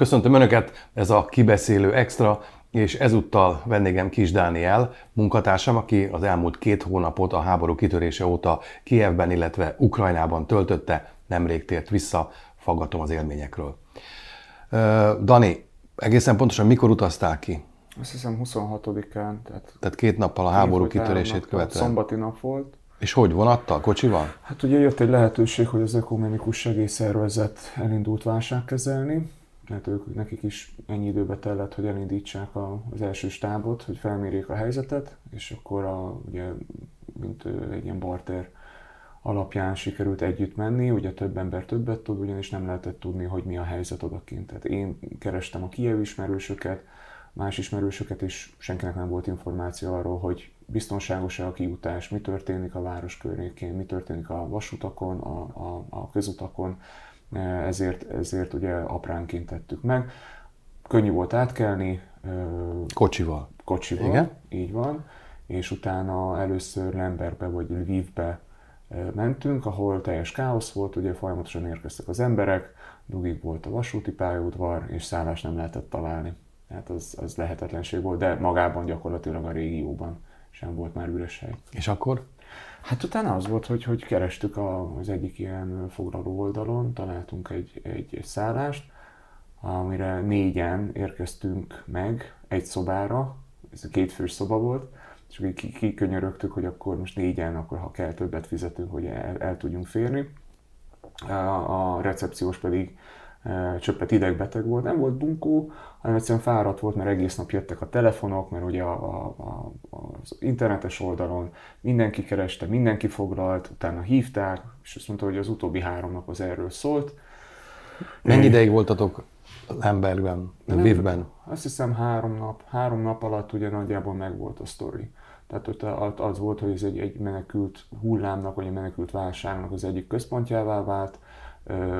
Köszöntöm Önöket, ez a Kibeszélő Extra, és ezúttal vendégem Kis Dániel, munkatársam, aki az elmúlt két hónapot a háború kitörése óta Kievben, illetve Ukrajnában töltötte, nemrég tért vissza, faggatom az élményekről. Dani, egészen pontosan mikor utaztál ki? Azt hiszem 26-án. Tehát, tehát két nappal a háború kitörését követően. Szombati nap volt. És hogy, vonattal, kocsival? Hát ugye jött egy lehetőség, hogy az Ökumenikus Segélyszervezet elindult válságkezelni, mert ők, nekik is ennyi időbe tellett, hogy elindítsák a, az első stábot, hogy felmérjék a helyzetet, és akkor a, ugye, mint egy ilyen barter alapján sikerült együtt menni, ugye több ember többet tud, ugyanis nem lehetett tudni, hogy mi a helyzet odakint. Tehát én kerestem a Kiev ismerősöket, más ismerősöket, és senkinek nem volt információ arról, hogy biztonságos-e a kiutás, mi történik a város környékén, mi történik a vasutakon, a, a, a közutakon, ezért, ezért ugye apránként tettük meg. Könnyű volt átkelni. Kocsival. Kocsival, Igen? így van. És utána először Lemberbe vagy Lvivbe mentünk, ahol teljes káosz volt, ugye folyamatosan érkeztek az emberek, dugig volt a vasúti pályaudvar, és szállást nem lehetett találni. Tehát az, az lehetetlenség volt, de magában gyakorlatilag a régióban sem volt már üres hely. És akkor? Hát utána az volt, hogy, hogy kerestük a, az egyik ilyen foglaló oldalon, találtunk egy, egy, szállást, amire négyen érkeztünk meg egy szobára, ez a kétfős szoba volt, és akkor kikönyörögtük, hogy akkor most négyen, akkor ha kell többet fizetünk, hogy el, el tudjunk férni. A, a recepciós pedig csöppet idegbeteg volt, nem volt bunkó, hanem egyszerűen fáradt volt, mert egész nap jöttek a telefonok, mert ugye a, a, az internetes oldalon mindenki kereste, mindenki foglalt, utána hívták, és azt mondta, hogy az utóbbi három nap az erről szólt. Mennyi ideig voltatok Lembergben, Lvivben? Azt hiszem három nap, három nap alatt ugye nagyjából megvolt a sztori. Tehát ott az volt, hogy ez egy, egy menekült hullámnak, vagy egy menekült válságnak az egyik központjává vált,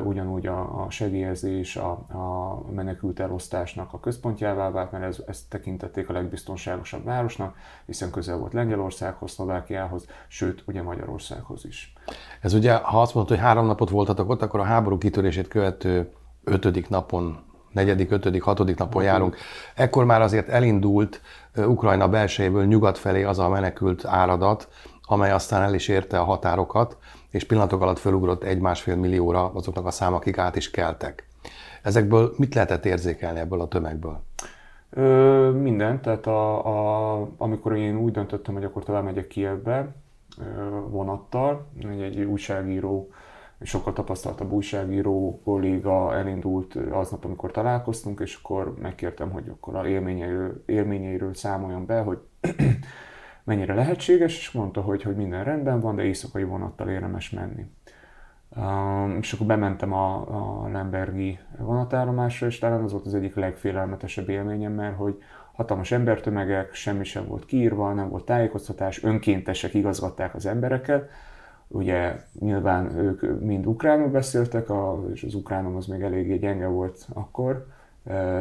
ugyanúgy a, a segélyezés, a, a menekült elosztásnak a központjává vált, mert ez, ezt tekintették a legbiztonságosabb városnak, hiszen közel volt Lengyelországhoz, Szlovákiához, sőt, ugye Magyarországhoz is. Ez ugye, ha azt mondod, hogy három napot voltatok ott, akkor a háború kitörését követő ötödik napon negyedik, ötödik, hatodik napon járunk. Ekkor már azért elindult Ukrajna belsejéből nyugat felé az a menekült áradat, amely aztán el is érte a határokat, és pillanatok alatt fölugrott egy-másfél millióra azoknak a szám, akik át is keltek. Ezekből mit lehetett érzékelni ebből a tömegből? Ö, minden, tehát a, a, amikor én úgy döntöttem, hogy akkor tovább megyek Kievbe vonattal, egy, egy újságíró, sokkal tapasztaltabb újságíró kolléga elindult aznap, amikor találkoztunk, és akkor megkértem, hogy akkor a élményeiről, élményeiről számoljon be, hogy mennyire lehetséges, és mondta, hogy, hogy minden rendben van, de éjszakai vonattal érdemes menni. Um, és akkor bementem a, a Lembergi vonatállomásra, és talán az volt az egyik legfélelmetesebb élményem, mert hogy hatalmas embertömegek, semmi sem volt kiírva, nem volt tájékoztatás, önkéntesek igazgatták az embereket. Ugye nyilván ők mind ukránul beszéltek, a, és az ukránom az még eléggé gyenge volt akkor,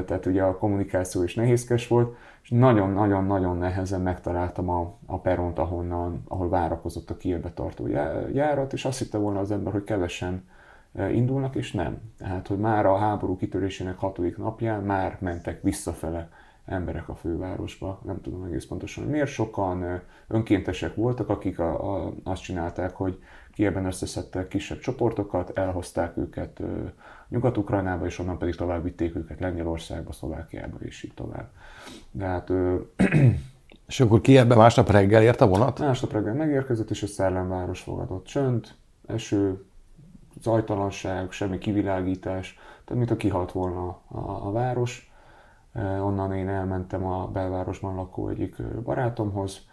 tehát ugye a kommunikáció is nehézkes volt, és nagyon-nagyon-nagyon nehezen megtaláltam a, a peront, ahonnan, ahol várakozott a Kielbe tartó járat, és azt hitte volna az ember, hogy kevesen indulnak, és nem. Tehát, hogy már a háború kitörésének hatodik napján már mentek visszafele emberek a fővárosba. Nem tudom egész pontosan, hogy miért sokan önkéntesek voltak, akik a, a, azt csinálták, hogy Kielben összeszedtek kisebb csoportokat, elhozták őket Nyugat-Ukrajnába, és onnan pedig tovább vitték őket Lengyelországba, Szlovákiába, és így tovább. De hát, ö... És akkor ki ebbe másnap reggel ért a vonat? Másnap reggel megérkezett, és a szellemváros fogadott. Csönd, eső, zajtalanság, semmi kivilágítás, tehát mint a kihalt volna a, a város. Onnan én elmentem a belvárosban lakó egyik barátomhoz,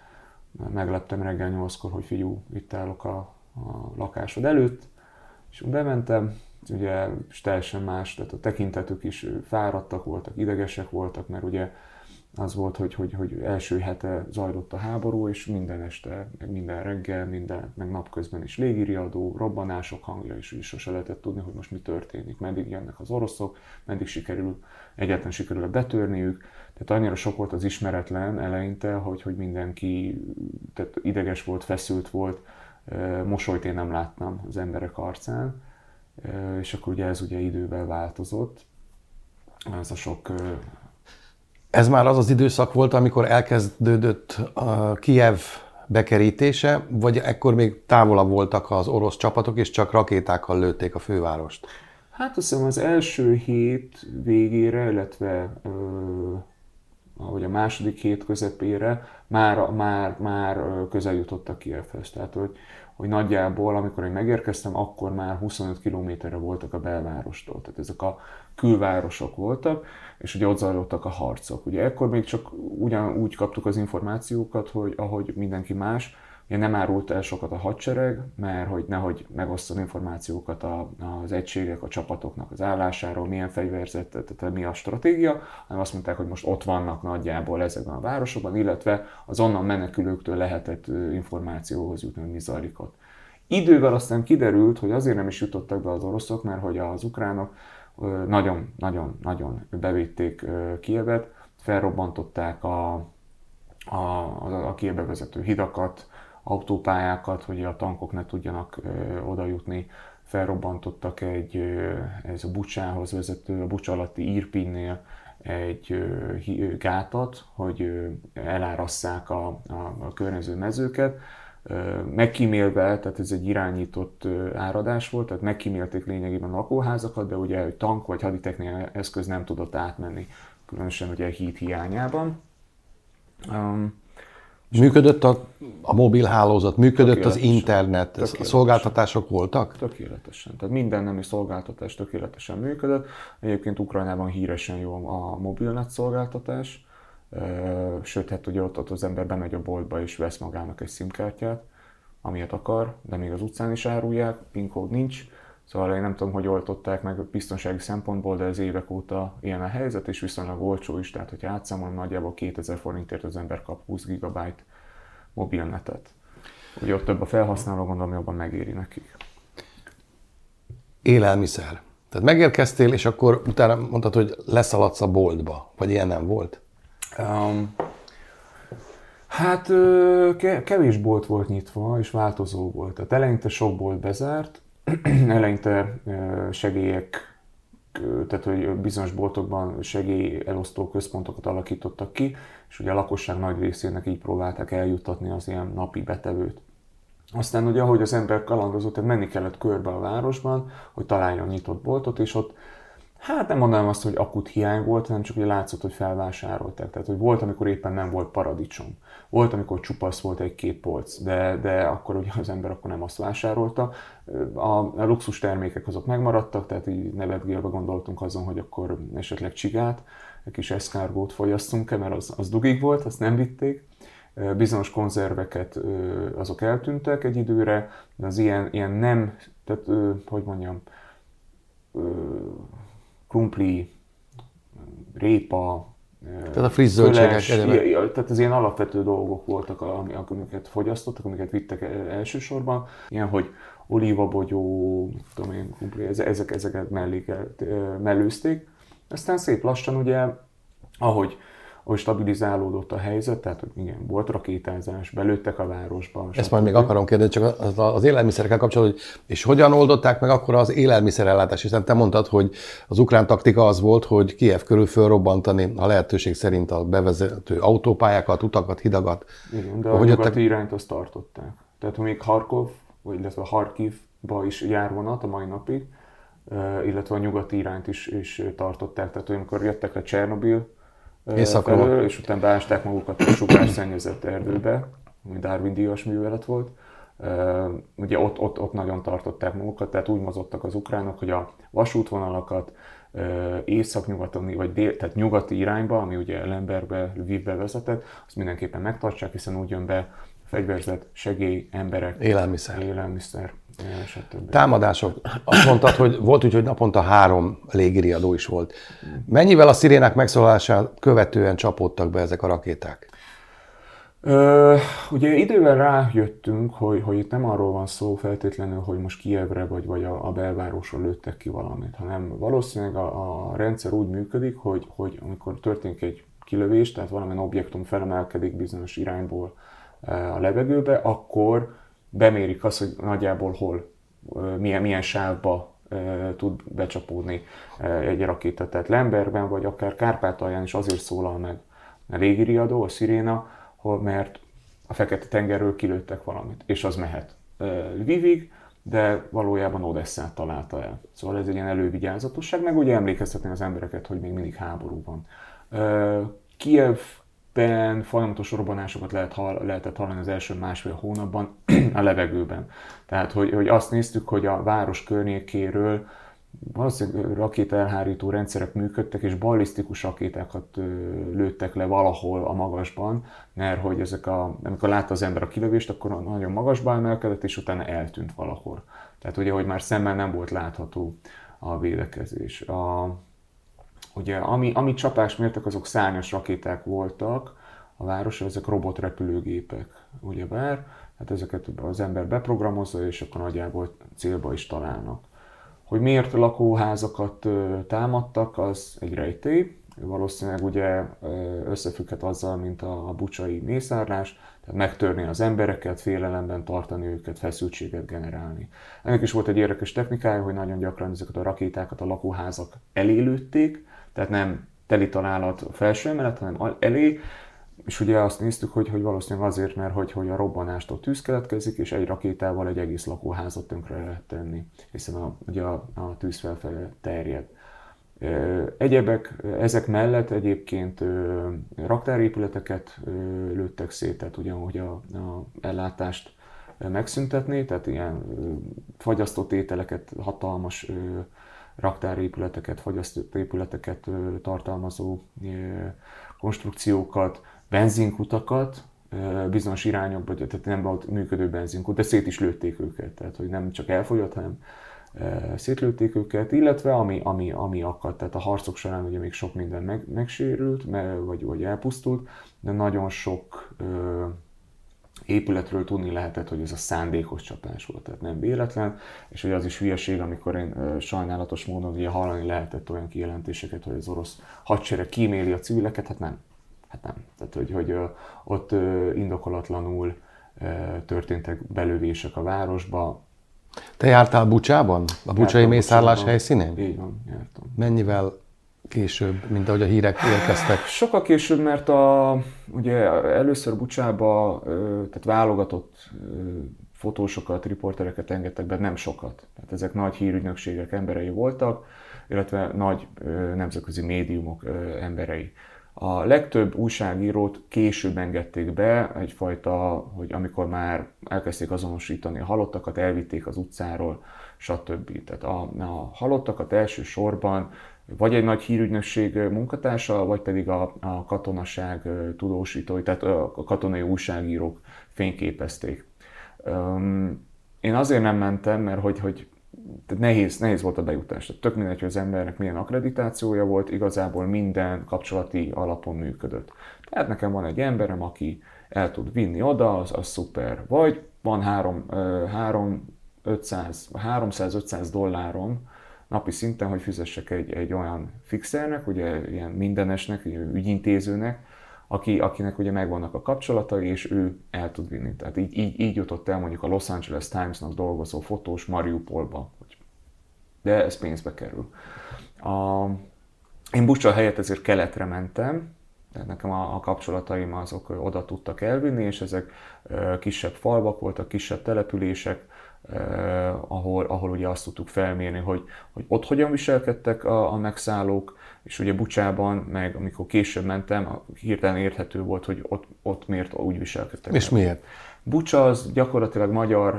megleptem reggel nyolckor, hogy figyú, itt állok a, a lakásod előtt, és bementem, ugye és teljesen más, tehát a tekintetük is fáradtak voltak, idegesek voltak, mert ugye az volt, hogy, hogy, hogy első hete zajlott a háború, és minden este, meg minden reggel, minden, meg napközben is légiriadó, robbanások hangja, és is sose lehetett tudni, hogy most mi történik, meddig jönnek az oroszok, meddig sikerül, egyáltalán sikerül betörniük. Tehát annyira sok volt az ismeretlen eleinte, hogy, hogy mindenki tehát ideges volt, feszült volt, mosolyt én nem láttam az emberek arcán és akkor ugye ez ugye idővel változott. ez a sok... Ez már az az időszak volt, amikor elkezdődött a Kiev bekerítése, vagy ekkor még távolabb voltak az orosz csapatok, és csak rakétákkal lőtték a fővárost? Hát azt hiszem az első hét végére, illetve ahogy a második hét közepére már, már, már közel jutottak Kievhez. Tehát, hogy, hogy nagyjából, amikor én megérkeztem, akkor már 25 kilométerre voltak a belvárostól. Tehát ezek a külvárosok voltak, és ugye ott zajlottak a harcok. Ugye ekkor még csak ugyanúgy kaptuk az információkat, hogy ahogy mindenki más, Ugye nem árult el sokat a hadsereg, mert hogy nehogy megosztani információkat az egységek, a csapatoknak az állásáról, milyen fegyverzet, tehát mi a stratégia, hanem azt mondták, hogy most ott vannak nagyjából ezekben a városokban, illetve az onnan menekülőktől lehetett információhoz jutni, hogy mi zajlik ott. Idővel aztán kiderült, hogy azért nem is jutottak be az oroszok, mert hogy az ukránok nagyon-nagyon-nagyon bevédték Kievet, felrobbantották a, a, a, a Kievbe vezető hidakat, autópályákat, hogy a tankok ne tudjanak oda jutni. Felrobbantottak egy, ez a Bucsához vezető, a Bucsa alatti Irpinnél egy gátat, hogy elárasszák a, a, a környező mezőket, megkímélve, tehát ez egy irányított áradás volt, tehát megkímélték lényegében a lakóházakat, de ugye tank vagy haditechnikai eszköz nem tudott átmenni, különösen ugye híd hiányában. Um, Működött a, a mobil hálózat, működött az internet, a szolgáltatások voltak? Tökéletesen. Tehát minden nemi szolgáltatás tökéletesen működött. Egyébként Ukrajnában híresen jó a mobilnet szolgáltatás. Sőt, hát ugye ott, ott az ember bemegy a boltba és vesz magának egy SIM-kártyát, amilyet akar, de még az utcán is árulják, PIN kód nincs. Szóval én nem tudom, hogy oltották meg biztonsági szempontból, de ez évek óta ilyen a helyzet, és viszonylag olcsó is, tehát hogyha átszámolom, nagyjából 2000 forintért az ember kap 20 GB mobilnetet. Ugye ott több a felhasználó, gondolom jobban megéri nekik. Élelmiszer. Tehát megérkeztél, és akkor utána mondtad, hogy leszaladsz a boltba, vagy ilyen nem volt? Um, hát kevés bolt volt nyitva, és változó volt. Tehát eleinte sok bolt bezárt, eleinte segélyek, tehát hogy bizonyos boltokban segély elosztó központokat alakítottak ki, és ugye a lakosság nagy részének így próbálták eljuttatni az ilyen napi betevőt. Aztán ugye, ahogy az ember kalandozott, tehát menni kellett körbe a városban, hogy találjon nyitott boltot, és ott Hát nem mondanám azt, hogy akut hiány volt, hanem csak hogy látszott, hogy felvásárolták. Tehát, hogy volt, amikor éppen nem volt paradicsom. Volt, amikor csupasz volt egy-két polc, de, de akkor ugye az ember akkor nem azt vásárolta. A, a luxus termékek azok megmaradtak, tehát így nevetgélve gondoltunk azon, hogy akkor esetleg csigát, egy kis eszkárgót fogyasztunk-e, mert az, az dugig volt, azt nem vitték. Bizonyos konzerveket azok eltűntek egy időre, de az ilyen, ilyen nem, tehát hogy mondjam, krumpli, répa, tehát a friss zöldségek Tehát az ilyen alapvető dolgok voltak, amiket fogyasztottak, amiket vittek elsősorban. Ilyen, hogy olívabogyó, tudom én, krumpli, ezek, ezeket melléket, mellőzték. Aztán szép lassan ugye, ahogy hogy stabilizálódott a helyzet, tehát hogy igen, volt rakétázás, belőttek a városba. Ezt majd még akarom kérdezni, csak az, az élelmiszerekkel kapcsolatban, hogy és hogyan oldották meg akkor az élelmiszerellátás, hiszen te mondtad, hogy az ukrán taktika az volt, hogy Kiev körül fölrobbantani a lehetőség szerint a bevezető autópályákat, utakat, hidagat. Igen, de a nyugati jöttek... irányt azt tartották. Tehát még Harkov, vagy illetve Harkivba is jár vonat a mai napig, illetve a nyugati irányt is, is tartották. Tehát amikor jöttek le Csernobil, felől, és utána beásták magukat a sugás szennyezett erdőbe, ami Darwin díjas művelet volt. Ugye ott, ott, ott nagyon tartották magukat, tehát úgy mozogtak az ukránok, hogy a vasútvonalakat északnyugaton, vagy dél, tehát nyugati irányba, ami ugye Lemberbe, Lvivbe vezetett, azt mindenképpen megtartsák, hiszen úgy jön be fegyverzet, segély, emberek, élelmiszer. élelmiszer. Támadások. Azt mondtad, hogy volt úgy, hogy naponta három légiriadó is volt. Mennyivel a szirénák megszólalását követően csapódtak be ezek a rakéták? Ö, ugye idővel rájöttünk, hogy, hogy itt nem arról van szó feltétlenül, hogy most Kievre vagy, vagy a, a belvárosról lőttek ki valamit, hanem valószínűleg a, a rendszer úgy működik, hogy, hogy amikor történik egy kilövés, tehát valamilyen objektum felemelkedik bizonyos irányból a levegőbe, akkor bemérik azt, hogy nagyjából hol, milyen, milyen sávba tud becsapódni egy rakéta. Tehát Lemberben, vagy akár Kárpátalján is azért szólal meg a régi riadó, a sziréna, mert a Fekete-tengerről kilőttek valamit, és az mehet Lvivig, de valójában Odesszát találta el. Szóval ez egy ilyen elővigyázatosság, meg ugye emlékeztetni az embereket, hogy még mindig háború van. Kievben folyamatos robbanásokat lehet lehetett hallani az első másfél hónapban a levegőben. Tehát, hogy, hogy azt néztük, hogy a város környékéről valószínűleg rakétaelhárító rendszerek működtek, és ballisztikus rakétákat lőttek le valahol a magasban, mert hogy ezek a, amikor látta az ember a kilövést, akkor nagyon magasba emelkedett, és utána eltűnt valahol. Tehát ugye, hogy már szemmel nem volt látható a védekezés. A, ugye, ami, ami csapás mértek, azok szárnyas rakéták voltak, a városra, ezek robotrepülőgépek, ugyebár, hát ezeket az ember beprogramozza, és akkor nagyjából célba is találnak. Hogy miért lakóházakat támadtak, az egy rejtély. Valószínűleg ugye összefügghet azzal, mint a, bucsai mészárlás, tehát megtörni az embereket, félelemben tartani őket, feszültséget generálni. Ennek is volt egy érdekes technikája, hogy nagyon gyakran ezeket a rakétákat a lakóházak elélőtték, tehát nem teli találat a felső emelet, hanem elé, és ugye azt néztük, hogy, hogy valószínűleg azért, mert hogy, hogy a robbanástól tűz keletkezik, és egy rakétával egy egész lakóházat tönkre lehet tenni, hiszen a, ugye a, a tűz felfelé terjed. Egyebek, ezek mellett egyébként raktárépületeket lőttek szét, tehát ugyanúgy a, a ellátást megszüntetni, tehát ilyen fagyasztott ételeket, hatalmas raktárépületeket, fagyasztott épületeket tartalmazó konstrukciókat, benzinkutakat, bizonyos irányokba, tehát nem volt működő benzinkut, de szét is lőtték őket, tehát hogy nem csak elfogyott, hanem szétlőtték őket, illetve ami, ami, ami akadt, tehát a harcok során ugye még sok minden meg, megsérült, vagy, vagy elpusztult, de nagyon sok épületről tudni lehetett, hogy ez a szándékos csapás volt, tehát nem véletlen, és hogy az is hülyeség, amikor én sajnálatos módon ugye hallani lehetett olyan kijelentéseket, hogy az orosz hadsereg kíméli a civileket, hát nem. Hát nem. Tehát, hogy, hogy ott indokolatlanul történtek belövések a városba, te jártál Bucsában? A bucsai mészárlás helyszínén? Így van, jártam. Mennyivel később, mint ahogy a hírek érkeztek? Sokkal később, mert a, ugye először Bucsába tehát válogatott fotósokat, riportereket engedtek be, nem sokat. Tehát ezek nagy hírügynökségek emberei voltak, illetve nagy nemzetközi médiumok emberei. A legtöbb újságírót később engedték be, egyfajta, hogy amikor már elkezdték azonosítani a halottakat, elvitték az utcáról, stb. Tehát a, a halottakat elsősorban vagy egy nagy hírügynökség munkatársa, vagy pedig a, a katonaság tudósítói, tehát a katonai újságírók fényképezték. Én azért nem mentem, mert hogy, hogy tehát nehéz, nehéz volt a bejutás. Tehát tök mindegy, hogy az embernek milyen akkreditációja volt, igazából minden kapcsolati alapon működött. Tehát nekem van egy emberem, aki el tud vinni oda, az, az szuper. Vagy van 3, 3 500, 300-500 dollárom napi szinten, hogy fizessek egy, egy olyan fixernek, ugye ilyen mindenesnek, ügyintézőnek, aki, akinek ugye megvannak a kapcsolatai, és ő el tud vinni. Tehát így, így, így jutott el mondjuk a Los Angeles Times-nak dolgozó fotós Mariupolba. De ez pénzbe kerül. A, én Bucsa helyett ezért keletre mentem, nekem a, a kapcsolataim azok oda tudtak elvinni, és ezek kisebb falvak voltak, kisebb települések, eh, ahol, ahol ugye azt tudtuk felmérni, hogy, hogy ott hogyan viselkedtek a, a megszállók, és ugye Bucsában, meg amikor később mentem, hirtelen érthető volt, hogy ott, ott miért úgy viselkedtek. És miért? Bucsa az gyakorlatilag magyar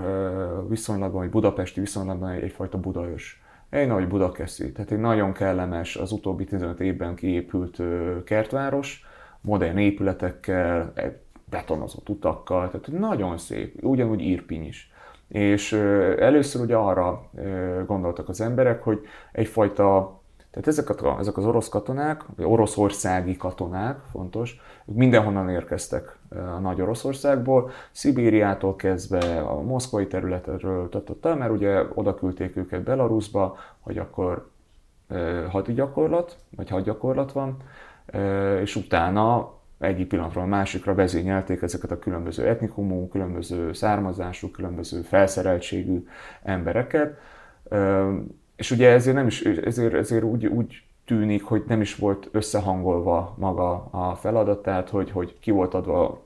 viszonylatban, vagy budapesti viszonylatban egyfajta budaös. Egy nagy Budakeszi, tehát egy nagyon kellemes, az utóbbi 15 évben kiépült kertváros, modern épületekkel, betonozott utakkal, tehát nagyon szép, ugyanúgy Irpiny is. És először ugye arra gondoltak az emberek, hogy egyfajta tehát ezek, a, ezek az orosz katonák, vagy oroszországi katonák, fontos, ők mindenhonnan érkeztek a nagy Oroszországból, Szibériától kezdve a moszkvai területről, mert ugye oda küldték őket Belarusba, hogy akkor eh, hadgyakorlat, vagy hadgyakorlat van, és utána egyik pillanatról a másikra vezényelték ezeket a különböző etnikumú, különböző származású, különböző felszereltségű embereket. És ugye ezért, nem is, ezért, ezért úgy, úgy tűnik, hogy nem is volt összehangolva maga a feladat, tehát hogy, hogy ki volt adva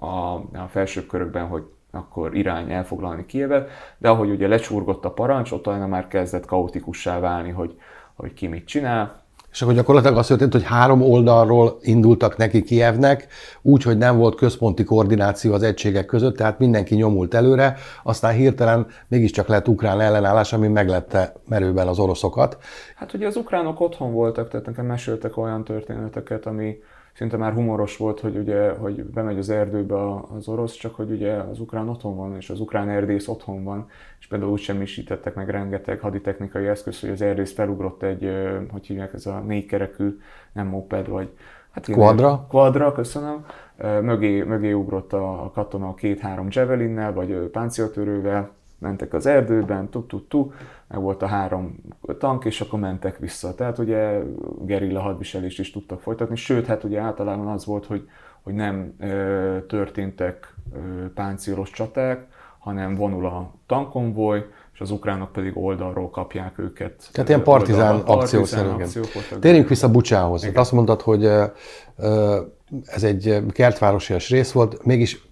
a, a felsőbb körökben, hogy akkor irány elfoglalni Kievet, de ahogy ugye lecsurgott a parancs, ott már kezdett kaotikussá válni, hogy, hogy ki mit csinál, és akkor gyakorlatilag azt történt, hogy három oldalról indultak neki Kievnek, úgy, hogy nem volt központi koordináció az egységek között, tehát mindenki nyomult előre, aztán hirtelen mégiscsak lett ukrán ellenállás, ami meglette merőben az oroszokat. Hát ugye az ukránok otthon voltak, tehát nekem meséltek olyan történeteket, ami, szinte már humoros volt, hogy ugye, hogy bemegy az erdőbe az orosz, csak hogy ugye az ukrán otthon van, és az ukrán erdész otthon van, és például úgy semmisítettek meg rengeteg haditechnikai eszköz, hogy az erdész felugrott egy, hogy hívják, ez a négykerekű, nem moped, vagy Hát Quadra? Quadra, köszönöm. Mögé, mögé ugrott a katona két-három javelinnel, vagy páncéltörővel, mentek az erdőben, tu, tu, tu, meg volt a három tank, és akkor mentek vissza. Tehát ugye gerilla hadviselést is tudtak folytatni, sőt, hát ugye általában az volt, hogy, hogy nem ö, történtek ö, páncélos csaták, hanem vonul a tankonvoly, és az ukránok pedig oldalról kapják őket. Tehát ilyen partizán, partizán akciók Térjünk vissza Bucsához. Hát azt mondtad, hogy ez egy kertvárosias rész volt, mégis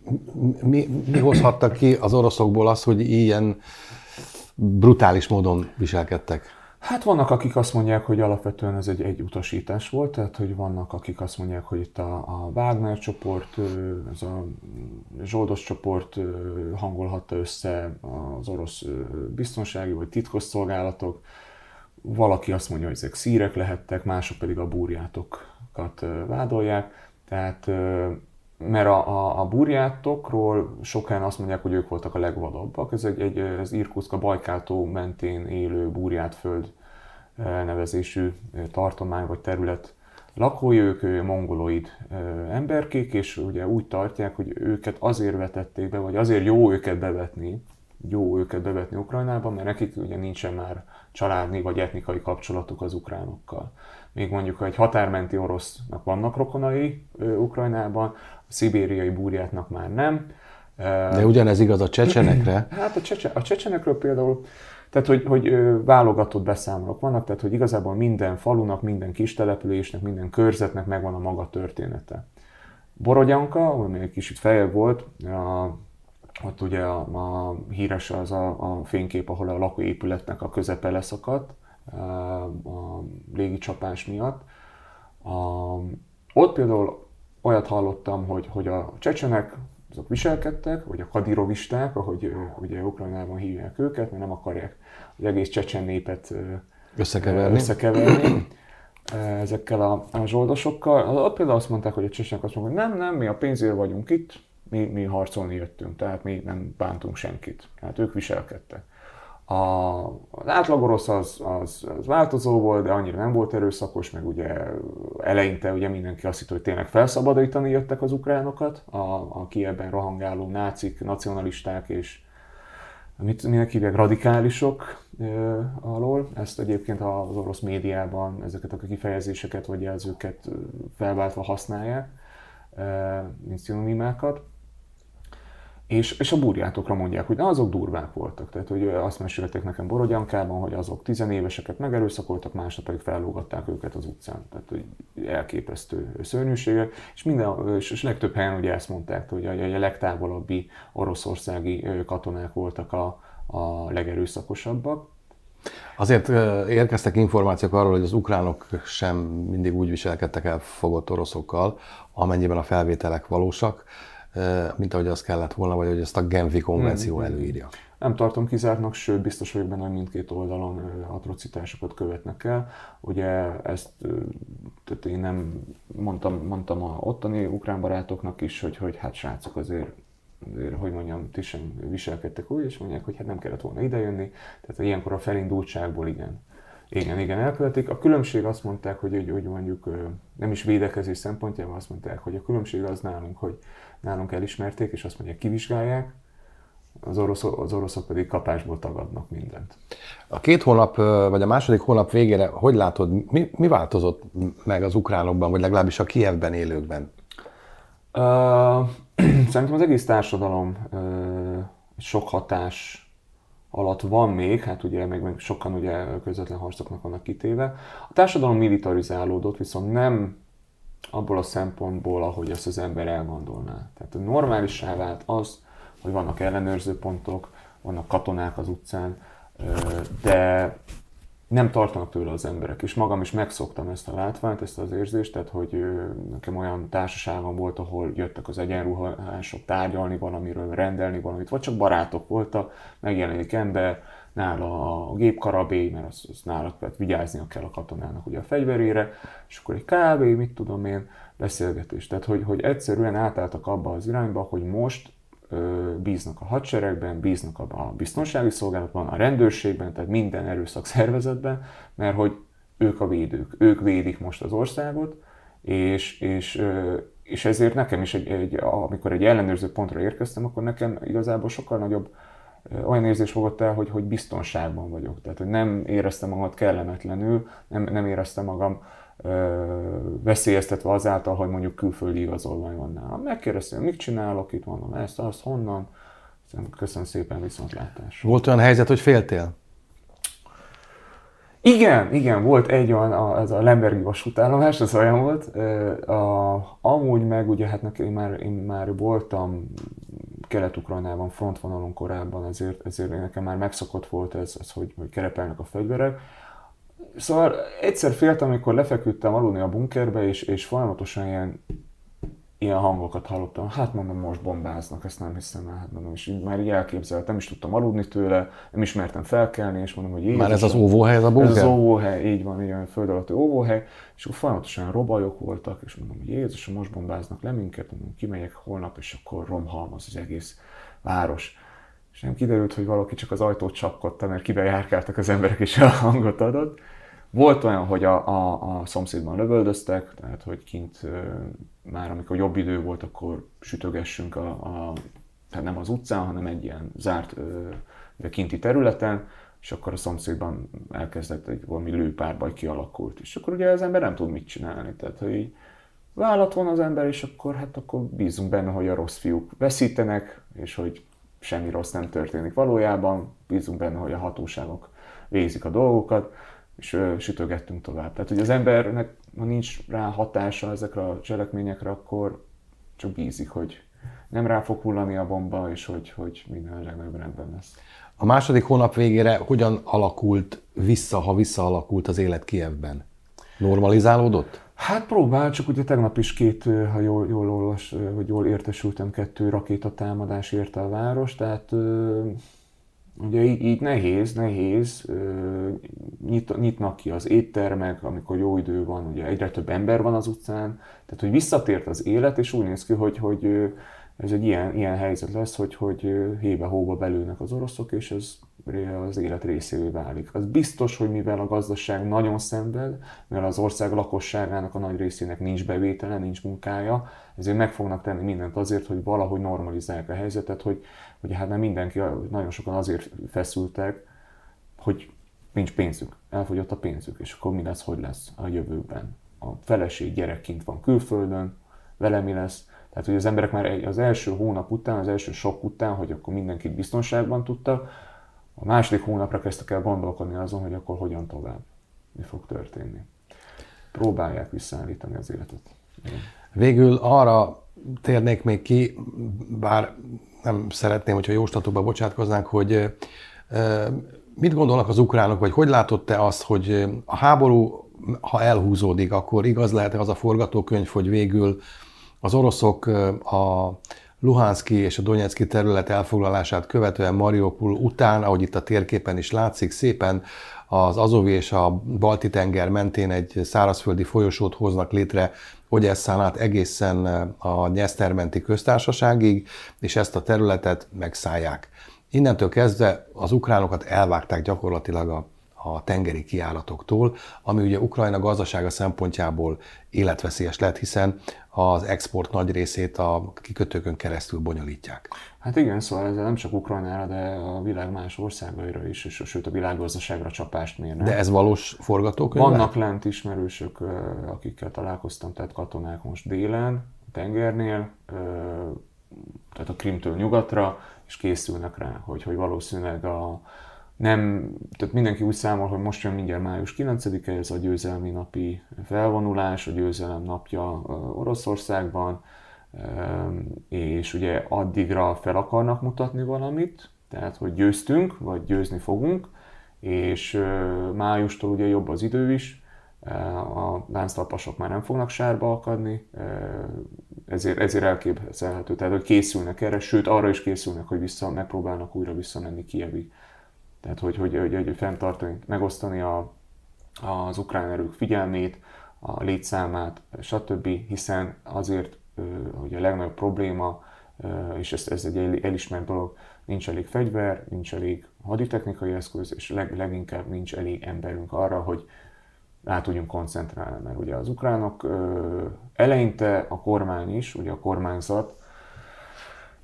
mi, mi hozhatta ki az oroszokból azt, hogy ilyen brutális módon viselkedtek? Hát vannak, akik azt mondják, hogy alapvetően ez egy, egy utasítás volt, tehát hogy vannak, akik azt mondják, hogy itt a, a Wagner csoport, ez a Zsoldos csoport hangolhatta össze az orosz biztonsági vagy titkosszolgálatok. Valaki azt mondja, hogy ezek szírek lehettek, mások pedig a burjátokat vádolják. Tehát mert a, a, a burjátokról sokan azt mondják, hogy ők voltak a legvadabbak. Ez egy, egy az Irkutsk, a Bajkáltó mentén élő burjátföld nevezésű tartomány vagy terület lakói, ők mongoloid emberkék, és ugye úgy tartják, hogy őket azért vetették be, vagy azért jó őket bevetni, jó őket bevetni Ukrajnába, mert nekik ugye nincsen már családni vagy etnikai kapcsolatuk az ukránokkal. Még mondjuk, egy határmenti orosznak vannak rokonai Ukrajnában, a szibériai búrjátnak már nem. De ugyanez igaz a csecsenekre? Hát a, csecsen, a csecsenekről például tehát, hogy, hogy válogatott beszámolók vannak, tehát, hogy igazából minden falunak, minden kis településnek, minden körzetnek megvan a maga története. Borodyanka, ami egy kicsit feljebb volt, a, ott ugye a, a híres az a, a fénykép, ahol a lakóépületnek a közepe leszakadt, a légicsapás miatt. A, ott például olyat hallottam, hogy, hogy a csecsenek azok viselkedtek, vagy a kadirovisták, ahogy ugye Ukrajnában hívják őket, mert nem akarják az egész csecsen népet összekeverni. összekeverni ezekkel a, a zsoldosokkal. Ott például azt mondták, hogy a csecsenek azt mondják, hogy nem, nem, mi a pénzért vagyunk itt, mi, mi harcolni jöttünk, tehát mi nem bántunk senkit. Tehát ők viselkedtek. A, az átlag orosz az, az, az változó volt, de annyira nem volt erőszakos, meg ugye eleinte ugye mindenki azt hitt, hogy tényleg felszabadítani jöttek az ukránokat, a, a kiebben rohangáló nácik, nacionalisták és mit minek hívják, radikálisok e, alól. Ezt egyébként az orosz médiában ezeket a kifejezéseket vagy jelzőket felváltva használják, e, mint szinonimákat. És, és a burjátokra mondják, hogy na, azok durvák voltak. Tehát, hogy azt mesélték nekem Borodyankában, hogy azok tizenéveseket megerőszakoltak, másnap pedig fellógatták őket az utcán. Tehát, hogy elképesztő szörnyűségek. És, minden, és, és legtöbb helyen ugye ezt mondták, hogy a, a legtávolabbi oroszországi katonák voltak a, a legerőszakosabbak. Azért érkeztek információk arról, hogy az ukránok sem mindig úgy viselkedtek el fogott oroszokkal, amennyiben a felvételek valósak mint ahogy az kellett volna, vagy hogy ezt a Genfi konvenció mm-hmm. előírja. Nem tartom kizártnak, sőt biztos vagyok benne, hogy mindkét oldalon atrocitásokat követnek el. Ugye ezt tehát én nem mondtam, mondtam a ottani ukrán barátoknak is, hogy, hogy hát srácok azért azért, hogy mondjam, ti sem viselkedtek úgy, és mondják, hogy hát nem kellett volna idejönni. Tehát ilyenkor a felindultságból igen. Igen, igen, elkövetik. A különbség azt mondták, hogy, hogy, hogy mondjuk nem is védekezés szempontjából azt mondták, hogy a különbség az nálunk, hogy nálunk elismerték, és azt mondják, kivizsgálják, az, oroszok, az oroszok pedig kapásból tagadnak mindent. A két hónap, vagy a második hónap végére, hogy látod, mi, mi változott meg az ukránokban, vagy legalábbis a Kievben élőkben? Uh, szerintem az egész társadalom uh, sok hatás alatt van még, hát ugye meg, meg sokan ugye közvetlen harcoknak vannak kitéve. A társadalom militarizálódott, viszont nem abból a szempontból, ahogy azt az ember elgondolná. Tehát normálissá vált az, hogy vannak ellenőrző pontok, vannak katonák az utcán, de nem tartanak tőle az emberek, és magam is megszoktam ezt a látványt, ezt az érzést, tehát hogy nekem olyan társaságom volt, ahol jöttek az egyenruhások tárgyalni valamiről, rendelni valamit, vagy csak barátok voltak, megjelenik ember, nála a gépkarabé, mert az, az nála tehát vigyáznia kell a katonának ugye a fegyverére, és akkor egy kávé, mit tudom én, beszélgetés. Tehát, hogy, hogy egyszerűen átálltak abba az irányba, hogy most bíznak a hadseregben, bíznak a biztonsági szolgálatban, a rendőrségben, tehát minden erőszak szervezetben, mert hogy ők a védők, ők védik most az országot, és, és, és ezért nekem is, egy, egy, amikor egy ellenőrző pontra érkeztem, akkor nekem igazából sokkal nagyobb olyan érzés fogott el, hogy, hogy biztonságban vagyok. Tehát, hogy nem éreztem magamat kellemetlenül, nem, nem éreztem magam veszélyeztetve azáltal, hogy mondjuk külföldi igazolvány van nálam. Megkérdeztem, mit csinálok itt, mondom ezt, azt, honnan. Köszönöm szépen, viszontlátás. Volt olyan helyzet, hogy féltél? Igen, igen, volt egy olyan, a, ez a Lembergi vasútállomás, az olyan volt. A, amúgy meg ugye, hát nekem, én már, én már voltam Kelet-Ukrajnában frontvonalon korábban, ezért, ezért nekem már megszokott volt ez, ez hogy, hogy kerepelnek a fegyverek. Szóval egyszer féltem, amikor lefeküdtem aludni a bunkerbe, és, és folyamatosan ilyen, ilyen hangokat hallottam. Hát mondom, most bombáznak, ezt nem hiszem el. Hát mondom, és így már így elképzeltem, nem is tudtam aludni tőle, nem ismertem felkelni, és mondom, hogy Jézus, Már ez az óvóhely, ez a bunker? Ez az óvóhely, így van, így van, föld alatti óvóhely, és akkor folyamatosan robajok voltak, és mondom, hogy Jézus, most bombáznak le minket, mondom, kimegyek holnap, és akkor romhalmaz az egész város és nem kiderült, hogy valaki csak az ajtót csapkodta, mert kibe járkáltak az emberek, és a hangot adott. Volt olyan, hogy a, a, a szomszédban lövöldöztek, tehát hogy kint már amikor jobb idő volt, akkor sütögessünk a, a tehát nem az utcán, hanem egy ilyen zárt de kinti területen, és akkor a szomszédban elkezdett egy valami lőpárbaj kialakult. És akkor ugye az ember nem tud mit csinálni. Tehát, hogy így vállat van az ember, és akkor hát akkor bízunk benne, hogy a rossz fiúk veszítenek, és hogy semmi rossz nem történik valójában, bízunk benne, hogy a hatóságok végzik a dolgokat, és sütögettünk tovább. Tehát, hogy az embernek, ha nincs rá hatása ezekre a cselekményekre, akkor csak bízik, hogy nem rá fog hullani a bomba, és hogy, hogy minden a legnagyobb rendben lesz. A második hónap végére hogyan alakult vissza, ha visszaalakult az élet Kievben? Normalizálódott? Hát próbál, csak ugye tegnap is két, ha jól, jól olvas, vagy jól értesültem, kettő rakétatámadás érte a város, tehát ugye így, így nehéz, nehéz, nyit, nyitnak ki az éttermek, amikor jó idő van, ugye egyre több ember van az utcán, tehát hogy visszatért az élet, és úgy néz ki, hogy, hogy ez egy ilyen, ilyen helyzet lesz, hogy, hogy hébe-hóba belülnek az oroszok, és ez az élet részévé válik. Az biztos, hogy mivel a gazdaság nagyon szenved, mivel az ország lakosságának a nagy részének nincs bevétele, nincs munkája, ezért meg fognak tenni mindent azért, hogy valahogy normalizálják a helyzetet, hogy, hogy hát nem mindenki, nagyon sokan azért feszültek, hogy nincs pénzük, elfogyott a pénzük, és akkor mi lesz, hogy lesz a jövőben. A feleség gyerek kint van külföldön, vele mi lesz, tehát, hogy az emberek már az első hónap után, az első sok után, hogy akkor mindenkit biztonságban tudta, a második hónapra kezdtek el gondolkodni azon, hogy akkor hogyan tovább, mi fog történni. Próbálják visszaállítani az életet. Végül arra térnék még ki, bár nem szeretném, hogyha jóslatokba bocsátkoznánk, hogy mit gondolnak az ukránok, vagy hogy látott te azt, hogy a háború, ha elhúzódik, akkor igaz lehet az a forgatókönyv, hogy végül az oroszok a Luhanszki és a Donetszki terület elfoglalását követően Mariupol után, ahogy itt a térképen is látszik, szépen az Azovi és a Balti tenger mentén egy szárazföldi folyosót hoznak létre Ogyesszán át egészen a Nyesztermenti köztársaságig, és ezt a területet megszállják. Innentől kezdve az ukránokat elvágták gyakorlatilag a a tengeri kiáratoktól, ami ugye Ukrajna gazdasága szempontjából életveszélyes lett, hiszen az export nagy részét a kikötőkön keresztül bonyolítják. Hát igen, szóval ez nem csak Ukrajnára, de a világ más országaira is, és sőt a világgazdaságra csapást mérnek. De ez valós forgatókönyv? Vannak lent ismerősök, akikkel találkoztam, tehát katonák most délen, a tengernél, tehát a Krimtől nyugatra, és készülnek rá, hogy, hogy valószínűleg a, nem, tehát mindenki úgy számol, hogy most jön mindjárt május 9-e, ez a győzelmi napi felvonulás, a győzelem napja Oroszországban, és ugye addigra fel akarnak mutatni valamit, tehát hogy győztünk, vagy győzni fogunk, és májustól ugye jobb az idő is, a lánctalpasok már nem fognak sárba akadni, ezért, ezért elképzelhető, tehát hogy készülnek erre, sőt arra is készülnek, hogy vissza, megpróbálnak újra visszamenni Kievig. Tehát hogy, hogy, hogy, hogy fenntartani, megosztani a, az ukrán erők figyelmét, a létszámát, stb. Hiszen azért, hogy a legnagyobb probléma, és ez, ez egy elismert dolog, nincs elég fegyver, nincs elég haditechnikai eszköz, és leg, leginkább nincs elég emberünk arra, hogy rá tudjunk koncentrálni, mert ugye az ukránok eleinte a kormány is, ugye a kormányzat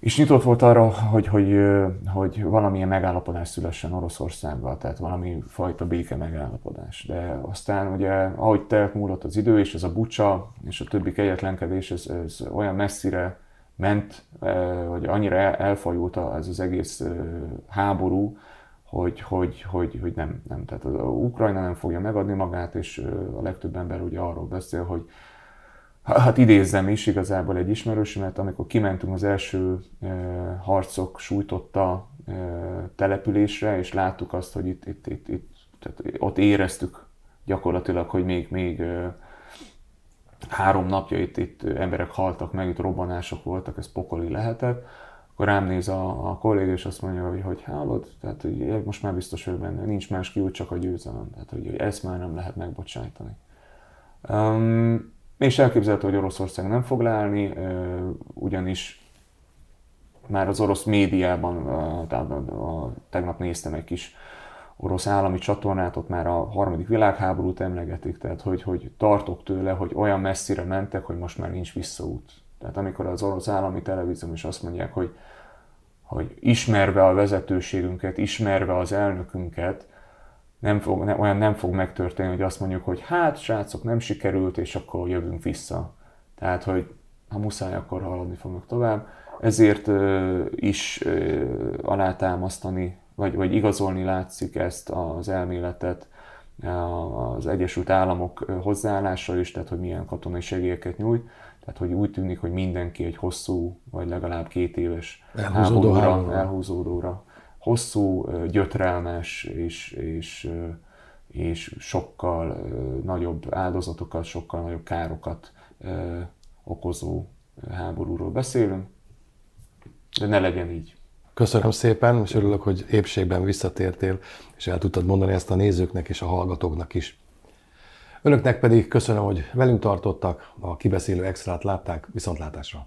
is nyitott volt arra, hogy, hogy, hogy valamilyen megállapodás szülessen Oroszországgal, tehát valami fajta béke megállapodás. De aztán ugye, ahogy telt múlott az idő, és ez a bucsa és a többi kegyetlenkedés, ez, ez olyan messzire ment, vagy annyira elfajult ez az egész háború, hogy, hogy, hogy, hogy nem, nem. Tehát az Ukrajna nem fogja megadni magát, és a legtöbb ember ugye arról beszél, hogy hát idézzem is igazából egy ismerősömet, amikor kimentünk az első harcok sújtotta településre, és láttuk azt, hogy itt, itt, itt, itt tehát ott éreztük gyakorlatilag, hogy még, még három napja itt, itt emberek haltak meg, itt robbanások voltak, ez pokoli lehetett, akkor rám néz a, a kolléga, és azt mondja, hogy, hogy hallod, tehát hogy most már biztos vagyok benne, nincs más kiút, csak a győzelem. Tehát, hogy, hogy ezt már nem lehet megbocsájtani. Um, és elképzelhető, hogy Oroszország nem fog leállni, ugyanis már az orosz médiában, tehát a, tegnap néztem egy kis orosz állami csatornát, ott már a harmadik világháborút emlegetik, tehát hogy, hogy tartok tőle, hogy olyan messzire mentek, hogy most már nincs visszaút. Tehát amikor az orosz állami televízió is azt mondják, hogy, hogy ismerve a vezetőségünket, ismerve az elnökünket, nem fog, nem, olyan nem fog megtörténni, hogy azt mondjuk, hogy hát srácok, nem sikerült, és akkor jövünk vissza. Tehát, hogy ha muszáj, akkor haladni fognak tovább. Ezért uh, is uh, alátámasztani, vagy, vagy igazolni látszik ezt az elméletet az Egyesült Államok hozzáállása is, tehát hogy milyen katonai segélyeket nyújt. Tehát, hogy úgy tűnik, hogy mindenki egy hosszú, vagy legalább két éves elhúzódó háborúra, elhúzódóra hosszú, gyötrelmes és, és, és sokkal nagyobb áldozatokat, sokkal nagyobb károkat okozó háborúról beszélünk, de ne legyen így. Köszönöm szépen, és örülök, hogy épségben visszatértél, és el tudtad mondani ezt a nézőknek és a hallgatóknak is. Önöknek pedig köszönöm, hogy velünk tartottak, a kibeszélő extrát látták, viszontlátásra!